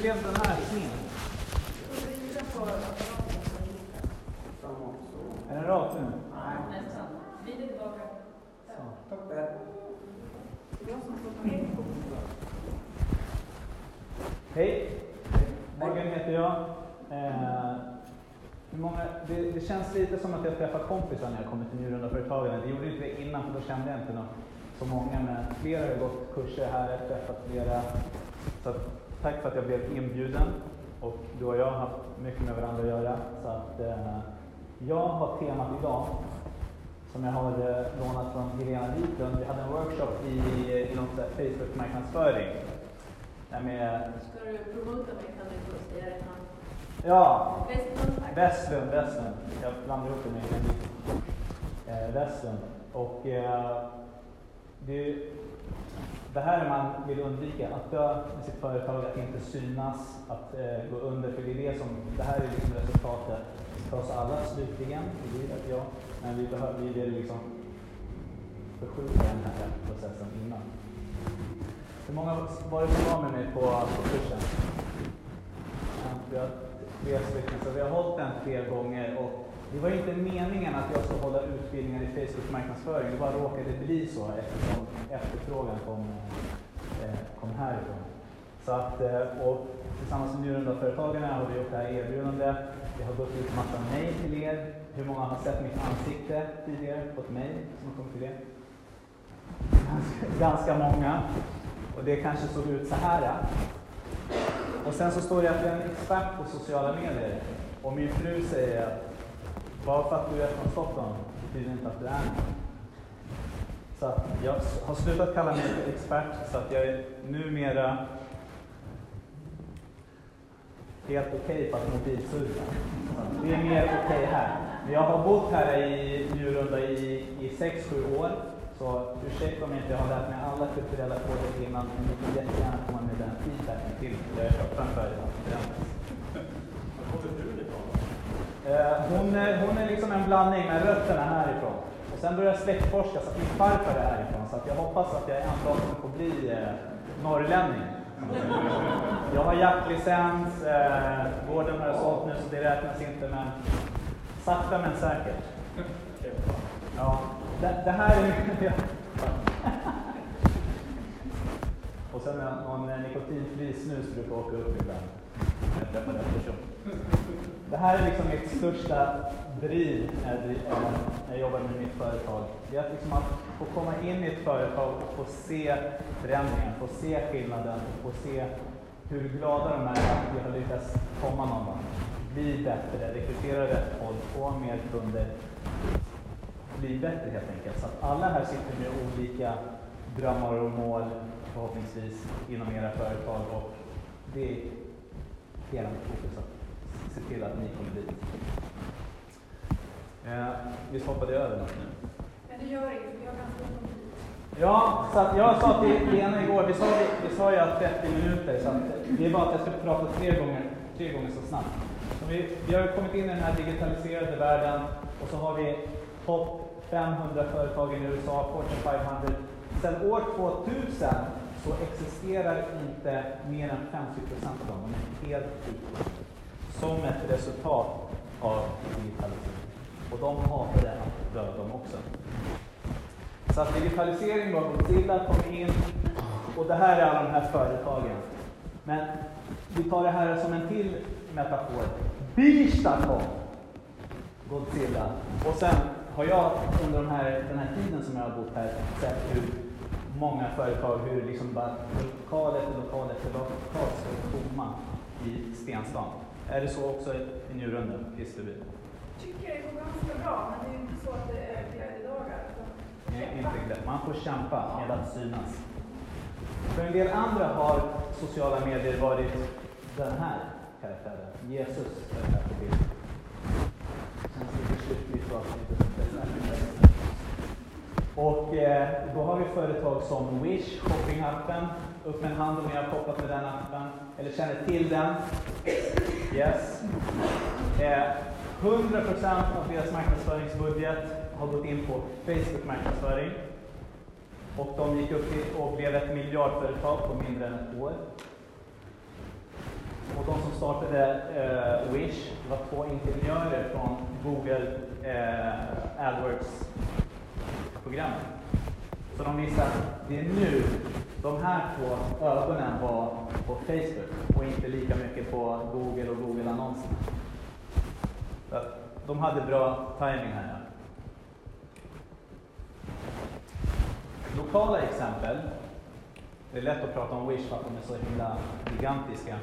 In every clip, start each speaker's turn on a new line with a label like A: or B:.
A: blev den här sned? Är den rak nu?
B: Nästan. Tillbaka.
A: Så. Hej, Morgan heter jag. Eh, hur många, det, det känns lite som att jag träffat kompisar när jag kommit till Njurunda-företagarna. Det gjorde inte det innan, för då kände jag inte någon, så många. Men flera har gått kurser här, träffat flera. Så att, tack för att jag blev inbjuden. Och du och jag har haft mycket med varandra att göra. Så att, eh, jag har temat idag, som jag har eh, lånat från Helena Wiklund. Vi hade en workshop i, i något Facebook-marknadsföring. Där med,
B: Ska du promota mig kan du få säga rätt namn.
A: ja,
B: Westlund.
A: Westlund. Jag blandar ihop det med eh, Westlund. Och eh, det, det här man vill undvika, att dö med sitt företag, att inte synas, att eh, gå under. För det, är det, som, det här är liksom resultatet för oss alla slutligen i livet, ja. Men vi, behöver, vi vill liksom förskjuta den här processen innan. Hur många var det som var med mig på, på kursen? Ja, Vi har tre stycken, så vi har hållit den tre gånger. Och det var inte meningen att jag skulle hålla utbildningar i Facebook-marknadsföring, det bara råkade bli så eftersom efterfrågan kom, eh, kom härifrån. Så att, eh, och tillsammans med Njurunda-företagarna har vi gjort det här erbjudandet. Det har gått ut massa mejl till er. Hur många har sett mitt ansikte tidigare? Fått mejl som har kommit till er? Ganska, många. Och det kanske såg ut så här. Och sen så står det att jag är en expert på sociala medier. Och min fru säger att bara för att du är från Stockholm betyder inte att du är någon. Så att jag har slutat kalla mig för expert, så att jag är numera helt okej på att mobilsurfa. Det är mer okej här. Men jag har bott här i Njurunda i, i 6-7 år. Så ursäkta om jag inte har lärt mig alla kulturella koder innan, men ni får jättegärna komma med den feedbacken till. Jag är öppen för att det. ifrån? Eh, hon är, hon är liksom en blandning med rötterna härifrån. Och sen började jag släktforska så att min farfar är härifrån. Så att jag hoppas att jag en dag kommer få bli eh, norrlänning. Jag har jaktlicens, eh, gården har jag sålt nu så det räknas inte men sakta men säkert. Ja, det, det här är Och sen någon nikotinfri snus brukar åka upp ibland. när Jag träffar rätt person. Det här är liksom mitt största driv när jag jobbar med mitt företag. Det är att, liksom att få komma in i ett företag och få se förändringen, få se skillnaden och få se hur glada de är att vi har lyckats komma någon gång. Bli bättre, rekrytera rätt folk, få mer kunder. Bli bättre helt enkelt. Så att alla här sitter med olika drömmar och mål förhoppningsvis inom era företag och det är hela mitt fokus se till att ni kommer dit. Eh, visst hoppade jag över något nu?
B: Men det gör inget, vi har ganska ont om tid.
A: Ja, så jag sa till Lena igår, vi sa, vi sa ju att 30 minuter, så att det är bara att jag ska prata tre gånger, tre gånger så snabbt. Så vi, vi har ju kommit in i den här digitaliserade världen och så har vi topp 500 företag i USA, Fortune 500. Sedan år 2000 så existerar inte mer än 50 procent av dem, de är helt ute. Som ett resultat av digitalisering. Och de hatade att dö dem också. Så att digitalisering var Godzilla kom in och det här är alla de här företagen. Men vi tar det här som en till metafor. Birsta kom, Godzilla. Och sen har jag under de här, den här tiden som jag har bott här sett hur många företag, hur liksom bara lokal efter lokal efter lokal står tomma i Stenstan. Är det så också i Njurunda, Kristerby?
B: tycker det går ganska bra, men det är inte så att det är glädjedagar.
A: Nej, inte glädje. Man får kämpa med att synas. För en del andra har sociala medier varit den här karaktären. Jesus är här på bild. Känns lite slutligt och. Och eh, då har vi företag som Wish, shoppingappen. Upp med en hand om ni har kopplat med den appen eller känner till den. Yes. Eh, 100% av deras marknadsföringsbudget har gått in på Facebook marknadsföring. Och de gick upp till och blev ett miljardföretag på mindre än ett år. och de som startade eh, Wish var två ingenjörer från Google eh, AdWords-programmet. Så de visar att det är nu de här två ögonen var på Facebook och inte lika mycket på Google och Google-annonserna. De hade bra timing här. Lokala exempel. Det är lätt att prata om Wish för att de är så himla gigantiska.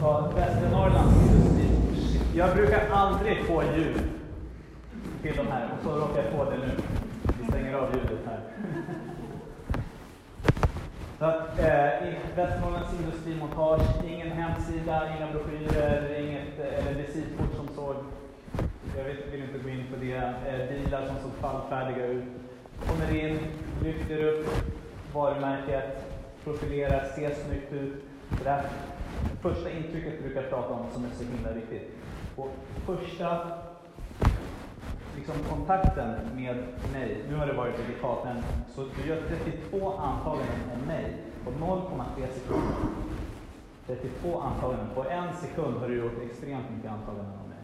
A: Ta Västernorrlands industri. Jag brukar aldrig få ljud till de här och så råkar jag få det nu. Vi stänger av ljudet här. Så att, eh, Västernorrlands industrimontage, ingen hemsida, inga broschyrer, inget, eh, eller visitkort som såg, jag vet, vill inte gå in på det, eh, bilar som såg fallfärdiga ut. Kommer in, lyfter upp varumärket, profilerar, ser snyggt ut. Det här första intrycket brukar jag prata om som är så himla viktigt. Och första liksom, kontakten med mig, nu har det varit digitalt, men så du gör 32 antaganden om mig på 0,3 sekunder. 32 antaganden. På en sekund har du gjort extremt mycket antaganden om mig.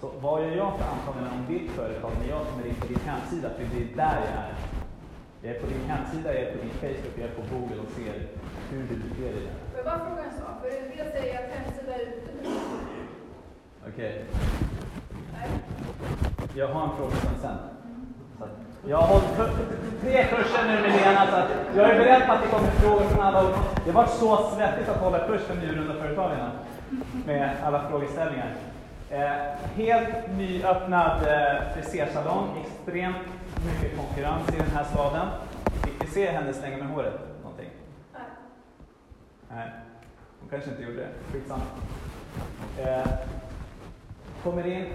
A: Så vad gör jag för antaganden om ditt företag när jag kommer in på din hemsida? För det är där jag är. Jag är på din hemsida, jag är på din Facebook, jag är på Google och ser hur du beter dig där.
B: Får jag bara fråga en sak? För en del säger att hemsida är ute.
A: Okej.
B: Nej.
A: Jag har en fråga sen. Så att jag har hållit tre kurser nu med Lena, så att jag är beredd på att det kommer frågor från alla håll. Det har varit så svettigt att hålla kurs för Njurunda-företagarna med alla frågeställningar. Eh, helt nyöppnad eh, frisersalong, extremt mycket konkurrens i den här staden. Fick vi se henne slänga med håret? Någonting?
B: Nej.
A: Nej, hon kanske inte gjorde det. Skitsamma. Eh, kommer in,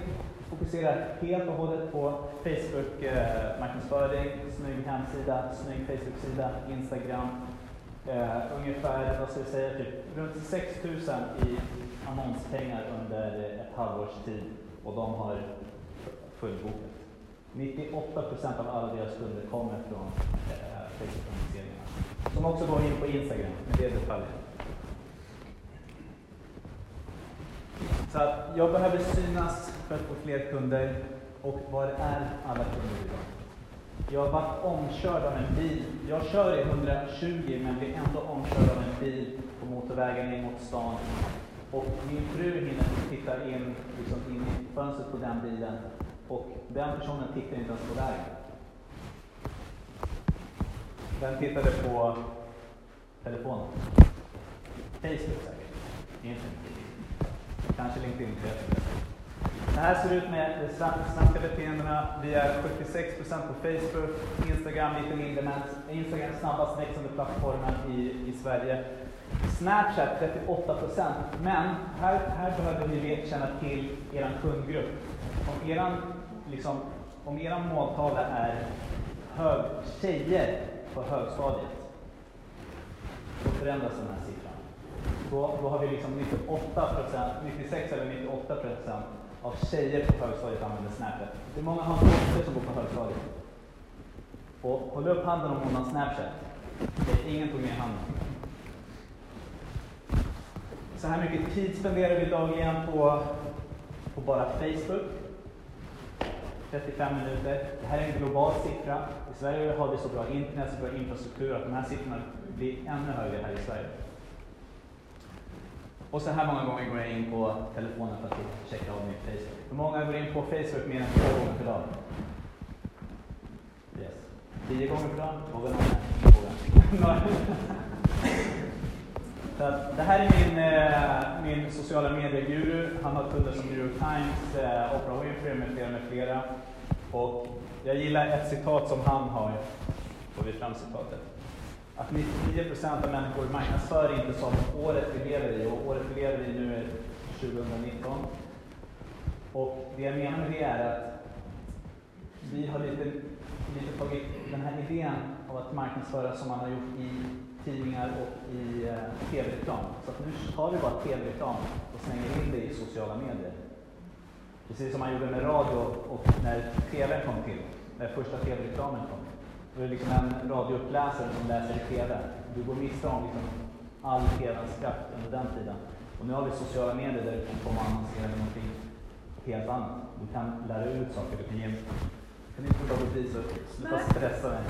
A: fokuserar helt och hållet på Facebook-marknadsföring, eh, snygg hemsida, snygg Facebook-sida, Instagram. Eh, ungefär, vad ska vi säga, typ runt 6 000 i annonspengar under ett halvårs tid och de har fullbokat. 98 procent av alla deras kunder kommer från eh, Facebook-annonseringarna. Som också går in på Instagram, men det är detaljer. Så att jag behöver synas för att få fler kunder. Och var är alla kunder idag? Jag har varit omkörd av en bil. Jag kör i 120 men blir ändå omkörd av en bil på motorvägen in mot stan. Och min fru hinner titta in, liksom in i fönstret på den bilen. Och den personen tittar inte ens på vägen. Den tittade på telefonen. Facebook säkert. Kanske LinkedIn, jag vet inte. Här ser det ut med de svenska beteendena. Vi är 76% på Facebook, Instagram lite mindre, men Instagram är snabbast växande plattformen i, i Sverige. Snapchat 38% men här, här behöver ni känna till er kundgrupp. Om er liksom, om eran måltavla är hög, tjejer på högstadiet, då förändras den här siffran. Då, då har vi liksom 98% 96 eller 98 av tjejer på högstadiet använder Snapchat. Det är många har dotter som går på högstadiet. Och håll upp handen om hon har Snapchat. Okej, ingen tog ner handen. Så här mycket tid spenderar vi dagligen på, på bara Facebook. 35 minuter. Det här är en global siffra. I Sverige har vi så bra internet, så bra infrastruktur att de här siffrorna blir ännu högre här i Sverige. Och så här många gånger går jag in på telefonen för att checka av min Facebook. Hur många går in på Facebook mer än två gånger per dag? Yes. Tio gånger per dag? Vågar gånger Så det här är min, eh, min sociala medier-guru. Han har kunder som New York Times, eh, Oprah Winfrey med flera med flera. Och jag gillar ett citat som han har. Får vi fram citatet? Att 99 procent av människor marknadsför inte som året vi lever i. Och året vi lever i nu är 2019. Och det jag menar med det är att vi har lite, lite tagit den här idén av att marknadsföra som man har gjort i tidningar och i eh, tv-reklam. Så att nu tar vi bara tv-reklam och slänger in det i sociala medier. Precis som man gjorde med radio och när tv kom till, när första tv-reklamen kom. Då är det liksom en radiouppläsare som läser i tv. Du går miste om liksom all tvns kraft under den tiden. Och nu har vi sociala medier där du kan komma och annonsera någonting helt annat. Du kan lära ut saker, du kan ge... Kan inte låta bli så sluta
B: Nej.
A: stressa mig.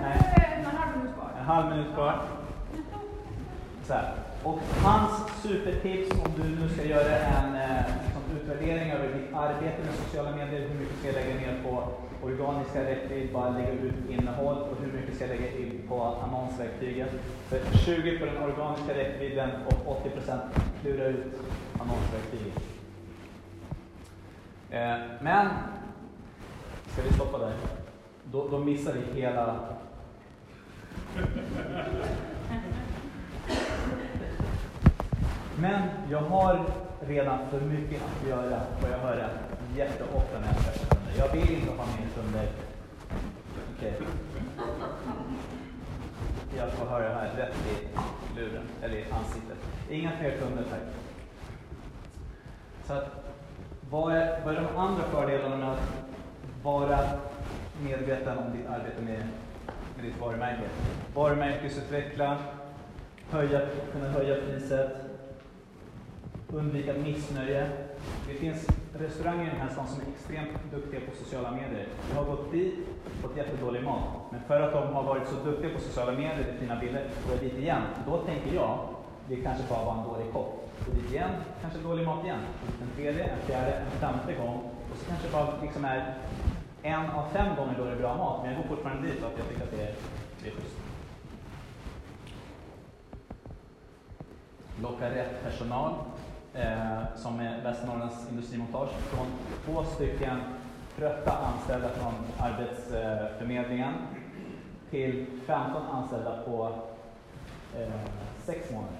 B: Nej, en halv minut kvar.
A: En halv minut kvar. Så här. Och hans supertips om du nu ska göra en eh, liksom utvärdering över ditt arbete med sociala medier, hur mycket ska jag lägga ner på organiska räckvidd, bara lägga ut innehåll och hur mycket ska jag lägga in på annonsverktygen. För 20 på den organiska räckvidden och 80 klura ut annonsverktyget. Eh, men, ska vi stoppa där? Då, då missar vi hela Men jag har redan för mycket att göra, får jag höra jätteofta när jag träffar. Jag vill inte ha mer kunder. Okej. Jag får höra här rätt i luren, eller i ansiktet. Inga fler kunder tack. Så att, vad är, vad är de andra fördelarna med att vara medveten om ditt arbete med, med ditt varumärke? Varumärkesutveckla, höja, kunna höja priset, undvika missnöje. Det finns restauranger i den här stan som är extremt duktiga på sociala medier. Jag har gått dit och fått jättedålig mat. Men för att de har varit så duktiga på sociala medier, det är fina bilder, går jag dit igen. Då tänker jag, det kanske bara var en dålig kock. Gå dit igen, kanske dålig mat igen. En tredje, en fjärde, en femte gång. Och så kanske det bara liksom är en av fem gånger då det är bra mat. Men jag går fortfarande dit för att jag tycker att det är, det är schysst. Locka rätt personal eh, som är Västernorrlands Industrimontage från två stycken trötta anställda från Arbetsförmedlingen till 15 anställda på eh, sex månader.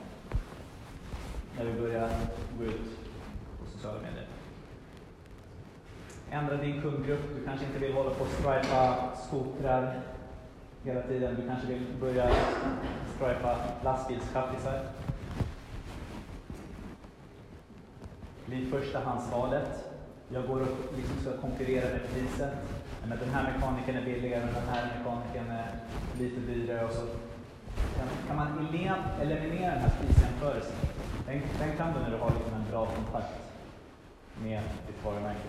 A: När vi börjar gå ut på sociala medier. Ändra din kundgrupp. Du kanske inte vill hålla på och stripa skotrar hela tiden. Du kanske vill börja stripa lastbilschaffisar. Blir förstahandsvalet. Jag går och liksom ska konkurrera med priset. Men den här mekanikern är billigare, men den här mekanikern är lite dyrare. Och så kan, kan man eliminera den här prisjämförelsen. Den, den kan du när du har liksom en bra kontakt med ditt varumärke.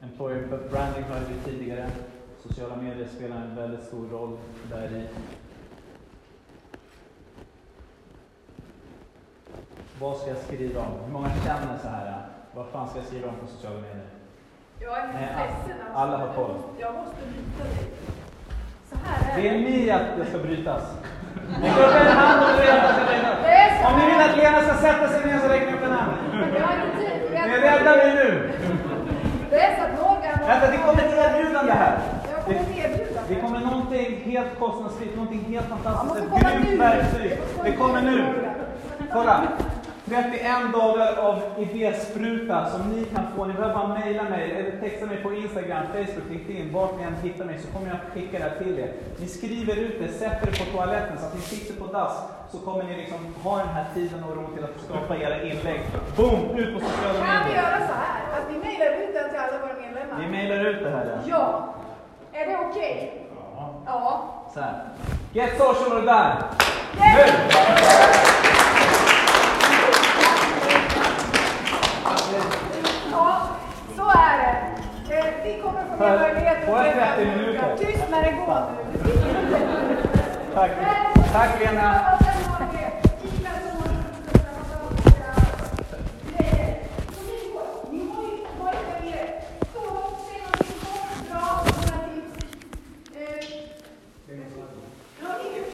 A: Employer branding hörde vi tidigare. Sociala medier spelar en väldigt stor roll där i. Vad ska jag skriva om? Hur många känner så här? Vad fan ska jag skriva om på sociala medier?
B: Jag är
A: Nej,
B: ledsen alltså.
A: alla har koll.
B: Jag måste byta dig. Så här är
A: ni att det ska brytas? Räck upp en hand om du vill att det.
B: Det så
A: Om ni vill att Lena ska sätta sig ner så räck upp en hand.
B: Jag har inte tid.
A: Ni är rädda mig nu.
B: Det är så att Morgan...
A: Vänta, det kommer ett erbjudande här. Det kommer någonting helt kostnadsfritt, någonting helt fantastiskt, ett grymt verktyg. Det kommer
B: nu.
A: Kolla! 31 dagar av idéspruta som ni kan få. Ni behöver bara mejla mig eller texta mig på Instagram, Facebook, LinkedIn. Vart ni än hittar mig så kommer jag skicka det till er. Ni skriver ut det, sätter det på toaletten så att ni sitter på dass så kommer ni liksom ha den här tiden och ro till att skapa era inlägg. Boom! Ut på sociala
B: Kan vi
A: medier.
B: göra så här? Att vi mejlar ut den till alla våra medlemmar?
A: mejlar ut det här. Ja.
B: Ja. Är det okej? Ja.
A: Så här. Get social or die!
B: Yes!
A: Nu!